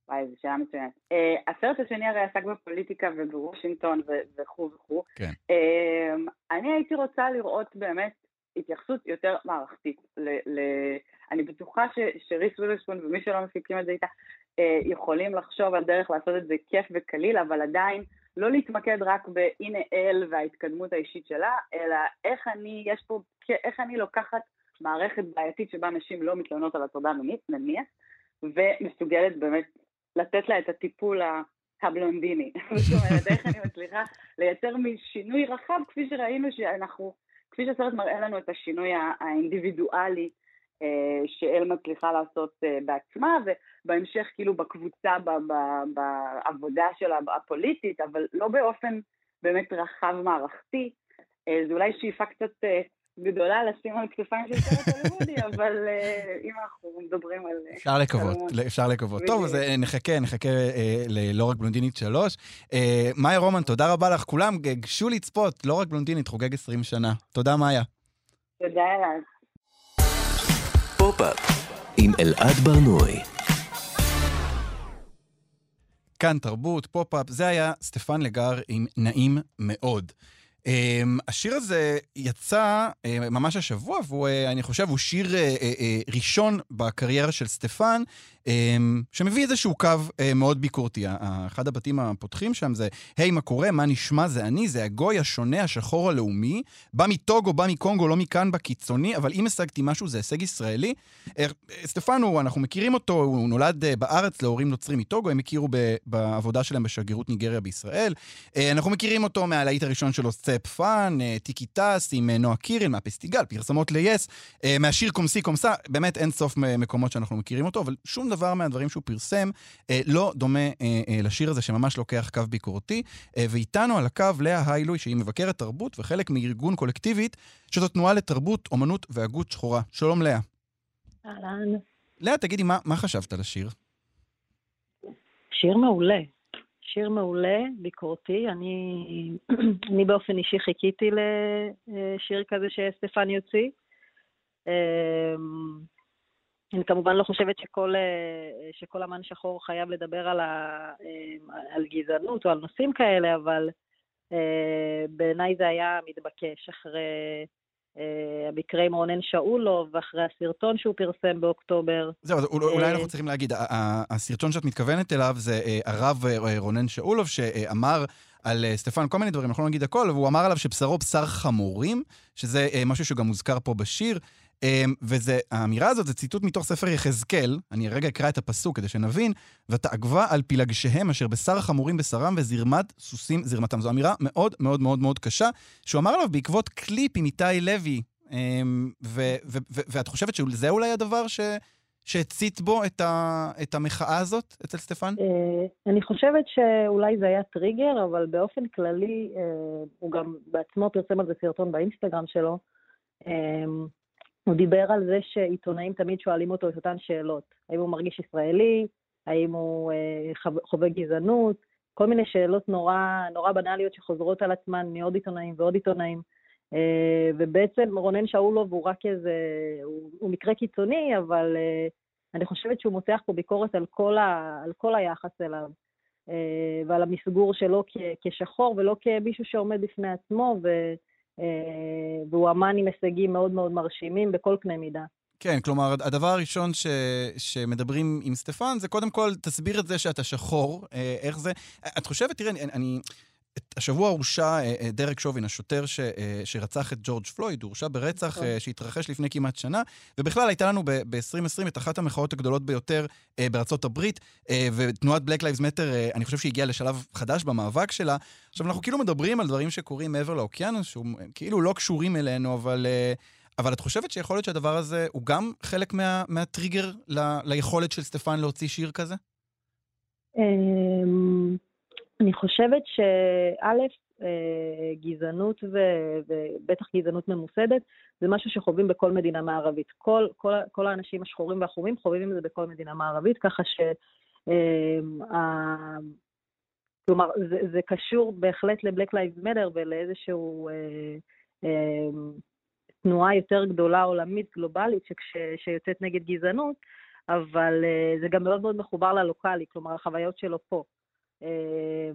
וואי, זו שאלה מצוינת. Uh, הסרט השני הרי עסק בפוליטיקה ובוושינגטון וכו' וכו'. כן. Uh, אני הייתי רוצה לראות באמת התייחסות יותר מערכתית. ל- ל- אני בטוחה ש- שריס וויליספון ומי שלא מפיקים את זה איתה, יכולים לחשוב על דרך לעשות את זה כיף וקליל, אבל עדיין לא להתמקד רק בהנה אל וההתקדמות האישית שלה, אלא איך אני, יש פה, איך אני לוקחת מערכת בעייתית שבה נשים לא מתלוננות על הטרדה מינית, נניח, ומסוגלת באמת לתת לה את הטיפול הבלונדיני. זאת אומרת, איך אני מצליחה לייצר משינוי רחב, כפי שראינו שאנחנו, כפי שהסרט מראה לנו את השינוי האינדיבידואלי אה, שאל מצליחה לעשות אה, בעצמה, ובהמשך כאילו בקבוצה, בעבודה שלה הפוליטית, אבל לא באופן באמת רחב מערכתי. אה, זו אולי שאיפה קצת אה, גדולה לשים על כתפיים של סרט הוליוודי, אבל אה, אם אנחנו מדברים על... אה, אפשר לקוות, אפשר לקוות. טוב, אז אה, נחכה, נחכה אה, ללא רק בלונדינית שלוש. אה, מאיה רומן, תודה רבה לך. כולם גשו לצפות, לא רק בלונדינית, חוגג 20 שנה. תודה, מאיה. תודה, אלעד. פופ-אפ עם אלעד ברנועי. כאן תרבות, פופ-אפ, זה היה סטפן לגר עם נעים מאוד. אמ, השיר הזה יצא אה, ממש השבוע, והוא, אה, אני חושב, הוא שיר אה, ראשון בקריירה של סטפן, אמ, שמביא איזשהו קו מאוד ביקורתי. אחד הבתים הפותחים שם זה, היי, מה קורה? מה נשמע? זה אני, זה הגוי השונה, השחור הלאומי. בא מטוגו, בא מקונגו, לא מכאן בקיצוני, אבל אם השגתי משהו, זה הישג ישראלי. סטפן, אנחנו מכירים אותו, הוא נולד בארץ להורים נוצרים מטוגו, הם הכירו בעבודה שלהם בשגרירות ניגריה בישראל. אה, אנחנו מכירים אותו מהלהיט הראשון שלו, סטפ פאן, אה, טיקי טס, עם אה, נועה קירל, מהפסטיגל, פרסומות ל yes, אה, מהשיר Comme ci comme ça, באמת אין סוף מ- מקומות שאנחנו מכירים אותו, אבל שום דבר מהדברים שהוא פרסם אה, לא דומה אה, אה, לשיר הזה שממש לוקח קו ביקורתי. אה, ואיתנו על הקו לאה היילוי, שהיא מבקרת תרבות וחלק מארגון קולקטיבית, שזו תנועה לתרבות, אומנות והגות שחורה. שלום לאה. אהלן. לאה, תגידי, מה, מה חשבת על השיר? שיר מעולה. שיר מעולה, ביקורתי. אני, אני באופן אישי חיכיתי לשיר כזה שסטפן יוציא. אמ, אני כמובן לא חושבת שכל, אה, שכל אמן שחור חייב לדבר על, ה, אמ, על גזענות או על נושאים כאלה, אבל אה, בעיניי זה היה מתבקש אחרי אה, המקרה עם רונן שאולוב ואחרי הסרטון שהוא פרסם באוקטובר. זהו, אז אול- אולי אה, אנחנו צריכים להגיד, הסרטון שאת מתכוונת אליו זה אה, הרב אה, רונן שאולוב, שאמר על אה, סטפן כל מיני דברים, אנחנו לא נגיד הכל, אבל הוא אמר עליו שבשרו בשר חמורים, שזה אה, משהו שגם מוזכר פה בשיר. אה, והאמירה הזאת זה ציטוט מתוך ספר יחזקאל, אני רגע אקרא את הפסוק כדי שנבין, ותעגבה על פילגשיהם אשר בשר החמורים בשרם וזרמת סוסים זרמתם. זו אמירה מאוד מאוד מאוד מאוד קשה, שהוא אמר עליו בעקבות קליפ עם איתי לוי. ו- ואת חושבת שזה אולי הדבר ש... שהצית בו את, ה, את המחאה הזאת אצל סטפן? אה, אני חושבת שאולי זה היה טריגר, אבל באופן כללי, אה, הוא גם בעצמו פרסם על זה סרטון באינסטגרם שלו. הוא דיבר על זה שעיתונאים תמיד שואלים אותו את אותן שאלות. האם הוא מרגיש ישראלי? האם הוא אה, חו- חווה גזענות? כל מיני שאלות נורא, נורא בנאליות שחוזרות על עצמן מעוד עיתונאים ועוד עיתונאים. אה, ובעצם רונן שאולוב הוא רק איזה, הוא, הוא מקרה קיצוני, אבל אה, אני חושבת שהוא מותח פה ביקורת על כל, ה, על כל היחס אליו, אה, ועל המסגור שלו כ, כשחור ולא כמישהו שעומד בפני עצמו, ו, והוא אמן עם הישגים מאוד מאוד מרשימים בכל קנה מידה. כן, כלומר, הדבר הראשון ש, שמדברים עם סטפן זה קודם כל, תסביר את זה שאתה שחור, אה, איך זה... את חושבת, תראה, אני... אני השבוע הורשע אה, אה, דרק שובין, השוטר ש, אה, שרצח את ג'ורג' פלויד, הוא הורשע ברצח נכון. שהתרחש לפני כמעט שנה, ובכלל הייתה לנו ב-2020 את אחת המחאות הגדולות ביותר בארצות הברית, ותנועת Black Lives Matter, אני חושב שהיא הגיעה לשלב חדש במאבק שלה. עכשיו, אנחנו כאילו מדברים על דברים שקורים מעבר לאוקיינוס, שהם כאילו לא קשורים אלינו, אבל... אבל את חושבת שיכול להיות שהדבר הזה הוא גם חלק מה, מהטריגר ל, ליכולת של סטפן להוציא שיר כזה? אני חושבת שא', אה, גזענות ובטח גזענות ממוסדת, זה משהו שחווים בכל מדינה מערבית. כל, כל, כל האנשים השחורים והחומים חווים את זה בכל מדינה מערבית, ככה ש... אמ, ה- כלומר, זה, זה קשור בהחלט ל-Black Lives Matter ולאיזשהו אה, אה, תנועה יותר גדולה עולמית, גלובלית, שכש, שיוצאת נגד גזענות, אבל אה, זה גם מאוד מאוד מחובר ללוקאלי, כלומר, החוויות שלו פה. אה,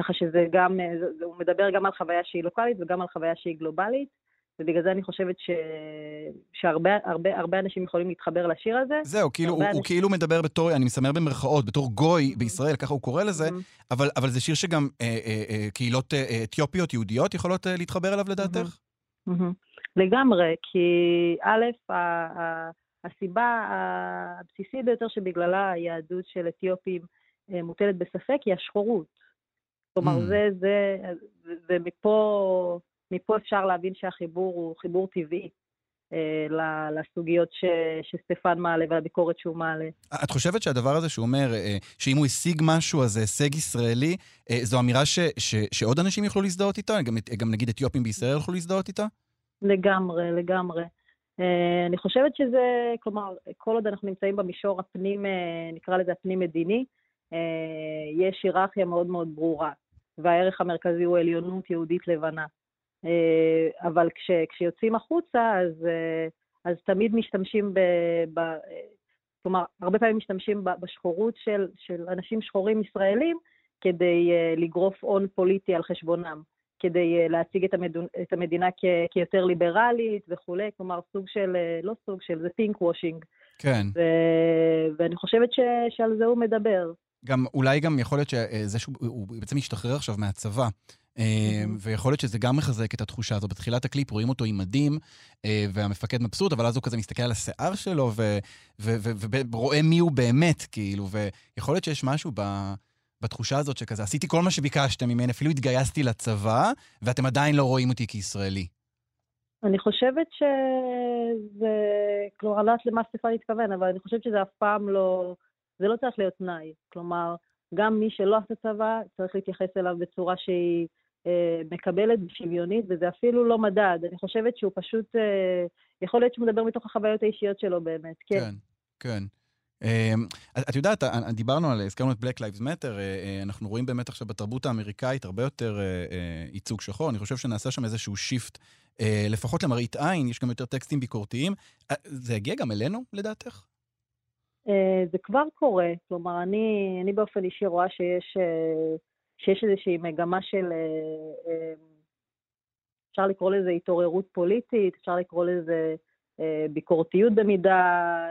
ככה שזה גם, אה, הוא מדבר גם על חוויה שהיא לוקאלית וגם על חוויה שהיא גלובלית, ובגלל זה אני חושבת ש, שהרבה הרבה, הרבה אנשים יכולים להתחבר לשיר הזה. זהו, כאילו, הוא, הרבה הוא אנשים- כאילו מדבר בתור, אני מסמר במרכאות, בתור גוי בישראל, ככה הוא קורא לזה, אבל, אבל זה שיר שגם אה, אה, אה, קהילות אה, אה, אתיופיות, יהודיות, יכולות אה, להתחבר אליו לדעתך? מהמם. לגמרי, כי א', הסיבה הבסיסית ביותר שבגללה היהדות של אתיופים מוטלת בספק היא השחורות. כלומר, Mm. זה, זה, ומפה מפה אפשר להבין שהחיבור הוא חיבור טבעי. אה, לסוגיות ש, שסטפן מעלה ולביקורת שהוא מעלה. את חושבת שהדבר הזה שהוא אומר, אה, שאם הוא השיג משהו, אז זה הישג ישראלי, אה, זו אמירה ש, ש, שעוד אנשים יוכלו להזדהות איתה? גם, גם נגיד אתיופים בישראל יוכלו להזדהות איתה? לגמרי, לגמרי. אה, אני חושבת שזה, כלומר, כל עוד אנחנו נמצאים במישור הפנים, אה, נקרא לזה הפנים-מדיני, אה, יש היררכיה מאוד מאוד ברורה, והערך המרכזי הוא עליונות יהודית לבנה. אה, אבל כש, כשיוצאים החוצה, אז, אה, אז תמיד משתמשים ב... ב כלומר, הרבה פעמים משתמשים בשחורות של, של אנשים שחורים ישראלים כדי אה, לגרוף הון פוליטי על חשבונם. כדי אה, להציג את, המדונ... את המדינה כ... כיותר ליברלית וכולי, כלומר סוג של, אה, לא סוג של, זה pink washing. כן. ו... ואני חושבת ש... שעל זה הוא מדבר. גם, אולי גם יכול להיות שזה שהוא הוא בעצם השתחרר עכשיו מהצבא. אה, ויכול להיות שזה גם מחזק את התחושה הזו. בתחילת הקליפ רואים אותו עם מדים, אה, והמפקד מבסוט, אבל אז הוא כזה מסתכל על השיער שלו, ורואה מי הוא באמת, כאילו, ויכול להיות שיש משהו ב... בתחושה הזאת שכזה, עשיתי כל מה שביקשתם ממני, אפילו התגייסתי לצבא, ואתם עדיין לא רואים אותי כישראלי. אני חושבת שזה, כלומר, אני לא יודעת למה סטפן התכוון, אבל אני חושבת שזה אף פעם לא, זה לא צריך להיות תנאי. כלומר, גם מי שלא עשה צבא, צריך להתייחס אליו בצורה שהיא אה, מקבלת ושוויונית, וזה אפילו לא מדד. אני חושבת שהוא פשוט, אה, יכול להיות שהוא מדבר מתוך החוויות האישיות שלו באמת, כן. כן, כן. אמ, את יודעת, אה, דיברנו על, הזכרנו את Black Lives Matter, אה, אה, אנחנו רואים באמת עכשיו בתרבות האמריקאית הרבה יותר ייצוג שחור, אני חושב שנעשה שם איזשהו שיפט, לפחות למראית עין, יש גם יותר טקסטים ביקורתיים. זה יגיע גם אלינו, לדעתך? זה כבר קורה, כלומר, אני, אני באופן אישי רואה שיש, שיש איזושהי מגמה של, אפשר לקרוא לזה התעוררות פוליטית, אפשר לקרוא לזה אה, ביקורתיות במידה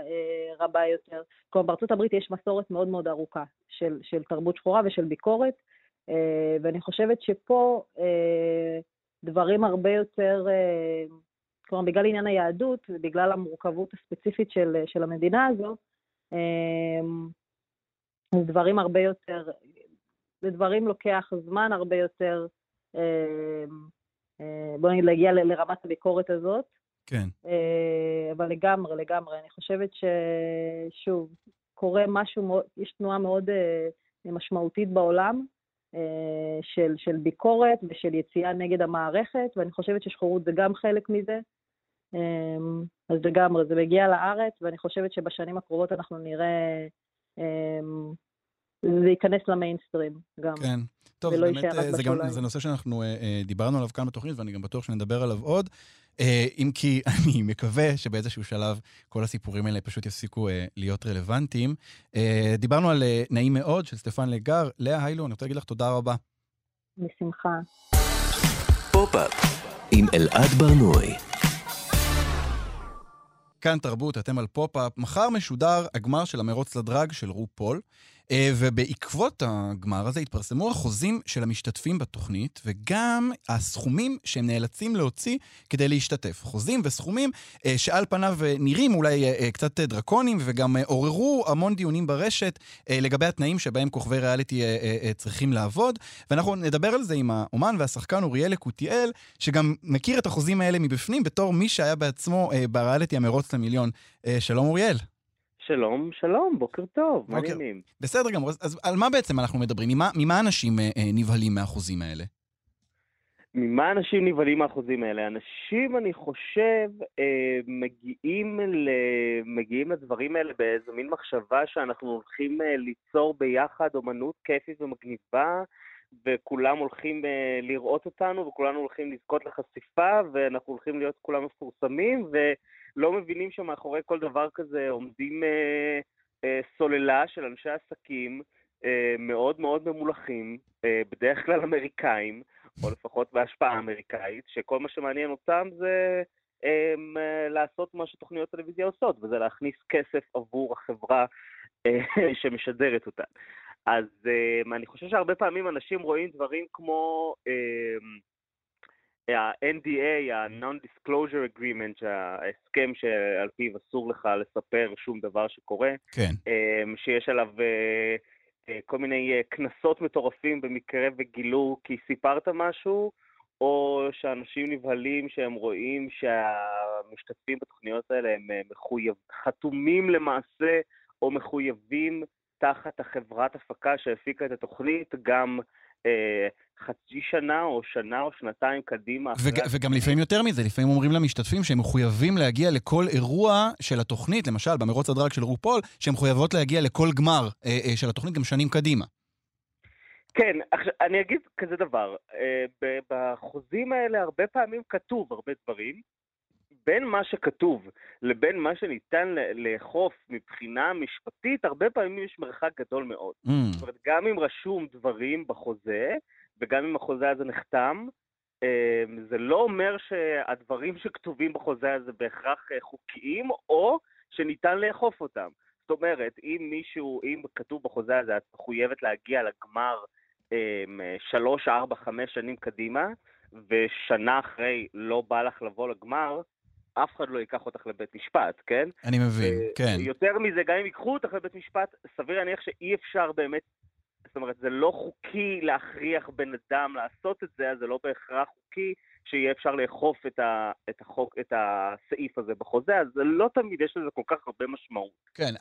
אה, רבה יותר. כלומר, בארצות הברית יש מסורת מאוד מאוד ארוכה של, של תרבות שחורה ושל ביקורת, אה, ואני חושבת שפה דברים הרבה יותר, כלומר, בגלל עניין היהדות ובגלל המורכבות הספציפית של, של המדינה הזו, אז דברים הרבה יותר, לדברים לוקח זמן הרבה יותר, בוא נגיד, להגיע לרמת הביקורת הזאת. כן. אה, אבל לגמרי, לגמרי. אני חושבת ששוב, קורה משהו יש תנועה מאוד אה, משמעותית בעולם אה, של, של ביקורת ושל יציאה נגד המערכת, ואני חושבת ששחורות זה גם חלק מזה. אז לגמרי, זה מגיע לארץ, ואני חושבת שבשנים הקרובות אנחנו נראה, זה ייכנס למיינסטרים גם. כן. טוב, באמת, זה, גם, זה נושא שאנחנו דיברנו עליו כאן בתוכנית, ואני גם בטוח שנדבר עליו עוד. אה, אם כי אני מקווה שבאיזשהו שלב כל הסיפורים האלה פשוט יפסיקו אה, להיות רלוונטיים. אה, דיברנו על נעים מאוד של סטפן לגר. לאה היילו, אני רוצה להגיד לך תודה רבה. בשמחה. כאן תרבות, אתם על פופ-אפ. מחר משודר הגמר של המרוץ לדרג של רו פול. אה, ובעקבות הגמר הזה התפרסמו החוזים של המשתתפים בתוכנית, וגם הסכומים שהם נאלצים להוציא כדי להשתתף. חוזים וסכומים אה, שעל פניו אה, נראים אולי קצת דרקוניים, וגם עוררו המון דיונים ברשת לגבי התנאים שבהם כוכבי ריאליטי צריכים לעבוד. ואנחנו נדבר על זה עם האומן והשחקן אוריאל יקותיאל, שגם מכיר את החוזים האלה מבפנים בתור מי שהיה בעצמו בריאליטי המרוץ למיליון. שלום אוריאל. שלום, שלום, בוקר טוב, מה העניינים? בסדר גמור, אז, על מה בעצם אנחנו מדברים? ממה, ממה אנשים אה, אה, נבהלים מהחוזים האלה? ממה אנשים נבהלים מהחוזים האלה? אנשים, אני חושב, אה, מגיעים, ל... מגיעים לדברים האלה באיזו מין מחשבה שאנחנו הולכים אה, ליצור ביחד אומנות כיפית ומגניבה, וכולם הולכים אה, לראות אותנו, וכולנו הולכים לזכות לחשיפה, ואנחנו הולכים להיות כולם מפורסמים, ו... לא מבינים שמאחורי כל דבר כזה עומדים אה, אה, סוללה של אנשי עסקים אה, מאוד מאוד ממולחים, אה, בדרך כלל אמריקאים, או לפחות בהשפעה אמריקאית, שכל מה שמעניין אותם זה אה, לעשות מה שתוכניות טלוויזיה עושות, וזה להכניס כסף עבור החברה אה, שמשדרת אותן. אז אה, אני חושב שהרבה פעמים אנשים רואים דברים כמו... אה, ה-NDA, ה-Non-Disclosure Agreement, ההסכם שעל פיו אסור לך לספר שום דבר שקורה, כן. אמ, שיש עליו אה, אה, כל מיני אה, קנסות מטורפים במקרה וגילו כי סיפרת משהו, או שאנשים נבהלים שהם רואים המשתתפים בתוכניות האלה הם אה, מחויב, חתומים למעשה או מחויבים תחת החברת הפקה שהפיקה את התוכנית גם אה, חצי שנה או שנה או שנתיים קדימה. וג, וגם לפעמים יותר מזה, לפעמים אומרים למשתתפים שהם מחויבים להגיע לכל אירוע של התוכנית, למשל במרוץ הדרג של רופול, שהן מחויבות להגיע לכל גמר אה, אה, של התוכנית גם שנים קדימה. כן, עכשיו, אני אגיד כזה דבר, אה, בחוזים האלה הרבה פעמים כתוב הרבה דברים, בין מה שכתוב לבין מה שניתן לאכוף מבחינה משפטית, הרבה פעמים יש מרחק גדול מאוד. Mm. זאת אומרת, גם אם רשום דברים בחוזה, וגם אם החוזה הזה נחתם, אה, זה לא אומר שהדברים שכתובים בחוזה הזה בהכרח אה, חוקיים, או שניתן לאכוף אותם. זאת אומרת, אם מישהו, אם כתוב בחוזה הזה, את מחויבת להגיע לגמר אמ, שלוש, ארבע, חמש שנים קדימה, ושנה אחרי לא בא לך לבוא לגמר, אף אחד לא ייקח אותך לבית משפט, כן? אני מבין, אה, כן. יותר מזה, גם אם ייקחו אותך לבית משפט, סביר להניח שאי אפשר באמת, זאת אומרת, זה לא חוקי להכריח בן אדם לעשות את זה, אז זה לא בהכרח חוקי שיהיה אפשר לאכוף את, ה, את, החוק, את הסעיף הזה בחוזה, אז לא תמיד יש לזה כל כך הרבה משמעות. כן,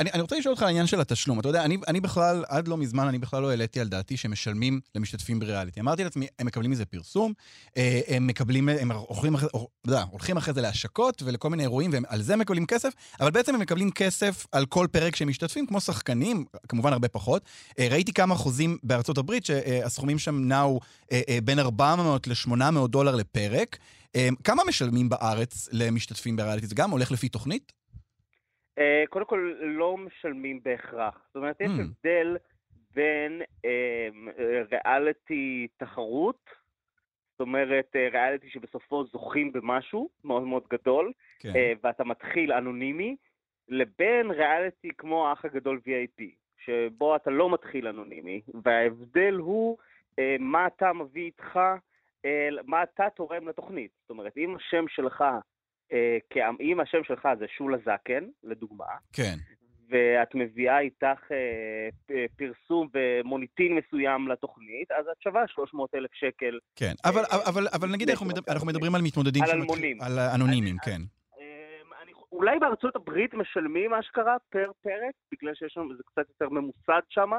אני, אני רוצה לשאול אותך על העניין של התשלום. אתה יודע, אני, אני בכלל, עד לא מזמן, אני בכלל לא העליתי על דעתי שמשלמים למשתתפים בריאליטי. אמרתי לעצמי, הם מקבלים מזה פרסום, אה, הם מקבלים, הם הולכים אחרי, אתה יודע, הולכים אחרי זה להשקות ולכל מיני אירועים, ועל זה מקבלים כסף, אבל בעצם הם מקבלים כסף על כל פרק שהם משתתפים, כמו שחקנים, כמובן הרבה פחות. אה, ראיתי כמה חוזים בארצות הברית, שהסכומים שם נעו אה, אה, בין 400 ל-800 דולר לפרק. אה, כמה משלמים בארץ למשתתפים בריאליטי? זה גם הולך לפי תוכנית? אה, קודם כל, לא משלמים בהכרח. זאת אומרת, יש Mm. הבדל בין אמ, ריאליטי תחרות, זאת אומרת, אה, ריאליטי שבסופו זוכים במשהו מאוד מאוד גדול, כן. אה, ואתה מתחיל אנונימי, לבין ריאליטי כמו האח הגדול VIP, שבו אתה לא מתחיל אנונימי, וההבדל הוא מה אתה מביא איתך, מה אתה תורם לתוכנית. זאת אומרת, אם השם שלך, אה, כ- אם השם שלך זה שולה זקן, לדוגמה, כן. ואת מביאה איתך אה, פרסום ומוניטין מסוים לתוכנית, אז את שווה 300 אלף שקל. כן, אבל, אבל, אבל נגיד אנחנו, מדבר, אנחנו מדברים על מתמודדים על אלמונים. על אנונימיים, כן. אולי בארצות הברית משלמים אשכרה פר פרק, בגלל שיש שם, זה קצת יותר ממוסד שם.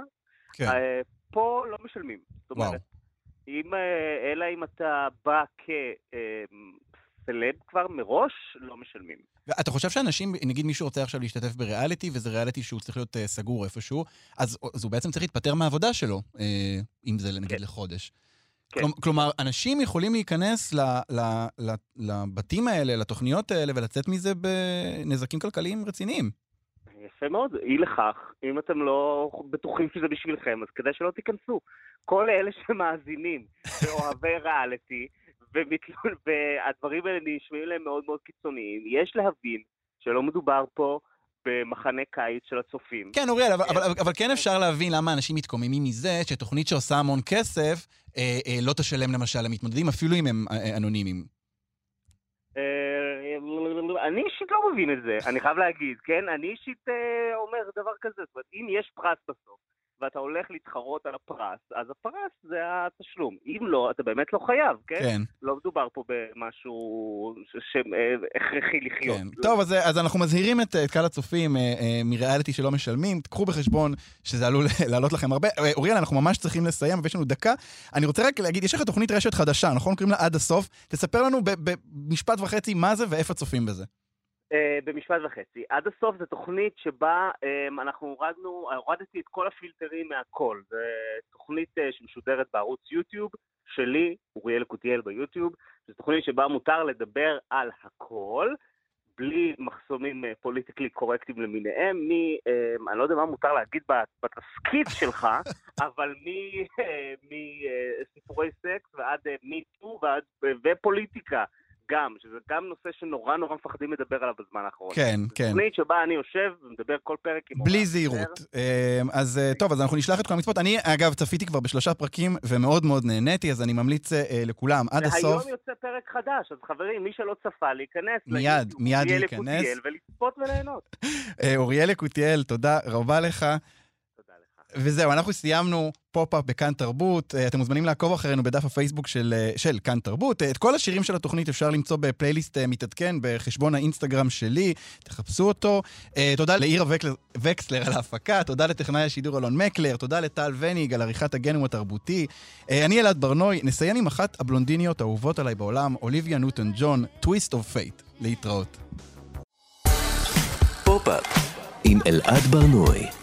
כן. אה, פה לא משלמים. זאת. אומרת, אם, אה, אלא אם אתה בא כסלב כבר מראש, לא משלמים. אתה חושב שאנשים, נגיד מישהו רוצה עכשיו להשתתף בריאליטי, וזה ריאליטי שהוא צריך להיות אה, סגור איפשהו, אז, אז הוא בעצם צריך להתפטר מהעבודה שלו, אה, אם זה נגיד לחודש. כן. כלומ- כלומר, אנשים יכולים להיכנס ל, ל, ל, לבתים האלה, לתוכניות האלה, ולצאת מזה בנזקים כלכליים רציניים. יפה מאוד. אי לכך, אם אתם לא בטוחים שזה בשבילכם, אז כדאי שלא תיכנסו. כל אלה שמאזינים ואוהבי ריאליטי, ומתל- והדברים האלה נשמעים להם מאוד מאוד קיצוניים, יש להבין שלא מדובר פה במחנה קיץ של הצופים. כן, אוריאל, אבל, אבל, אבל כן אפשר להבין למה אנשים מתקוממים מזה שתוכנית שעושה המון כסף אה, אה, לא תשלם למשל למתמודדים, אפילו אם הם אה, אנונימיים. אני אישית לא מבין את זה, אני חייב להגיד, כן? אני אישית אה, אומר דבר כזה, זאת אומרת, אם יש פרס בסוף, ואתה הולך להתחרות על הפרס, אז הפרס זה התשלום. אם לא, אתה באמת לא חייב, כן? כן. לא מדובר פה במשהו שהכרחי לחיות. כן. טוב, אז, אז אנחנו מזהירים את, את קהל הצופים אה, אה, מריאליטי שלא משלמים. קחו בחשבון שזה עלול לעלות לכם הרבה. אה, אוריאל, אנחנו ממש צריכים לסיים, ויש לנו דקה. אני רוצה רק להגיד, יש לך תוכנית רשת חדשה, נכון? קוראים לה עד הסוף. תספר לנו במשפט וחצי מה זה ואיפה צופים בזה. אה, במשפט וחצי. עד הסוף זו תוכנית שבה אה, אנחנו הורדנו, הורדתי את כל הפילטרים מהכל. זו תוכנית אה, שמשודרת בערוץ יוטיוב שלי, אוריאל יקותיאל ביוטיוב. זו תוכנית שבה מותר לדבר על הכל, בלי מחסומים פוליטיקלי קורקטים למיניהם, מ... אה, אני לא יודע מה מותר להגיד בת- בתסכית שלך, אבל מסיפורי סקס ועד מיטו ופוליטיקה. גם, שזה גם נושא שנורא נורא מפחדים לדבר עליו בזמן האחרון. כן, כן. תוכנית שבה אני יושב ומדבר כל פרק עם... בלי זהירות. אה, אז אה, טוב, אז אנחנו נשלח את כל המצפות. אני, אגב, צפיתי כבר בשלושה פרקים ומאוד מאוד נהניתי, אז אני ממליץ אה, לכולם עד הסוף. והיום יוצא פרק חדש, אז חברים, מי שלא צפה, להיכנס מיד, מיד אוריאל להיכנס. ולצפות וליהנות. אה, אוריאל יקותיאל, תודה רבה לך. וזהו, אנחנו סיימנו פופ-אפ בכאן תרבות. אה, אתם מוזמנים לעקוב אחרינו בדף הפייסבוק של, אה, של כאן תרבות. אה, את כל השירים של התוכנית אפשר למצוא בפלייליסט מתעדכן בחשבון האינסטגרם שלי, תחפשו אותו. תודה וקלר, וקסלר על ההפקה, תודה לטכנאי השידור אלון מקלר, תודה לטל וניג על עריכת הגנום התרבותי. אני אלעד ברנוי, נסיים עם אחת הבלונדיניות האהובות עליי בעולם, אוליביה ניוטון ג'ון, Twist of Fate. להתראות. פופ-אפ עם אלעד ברנועי.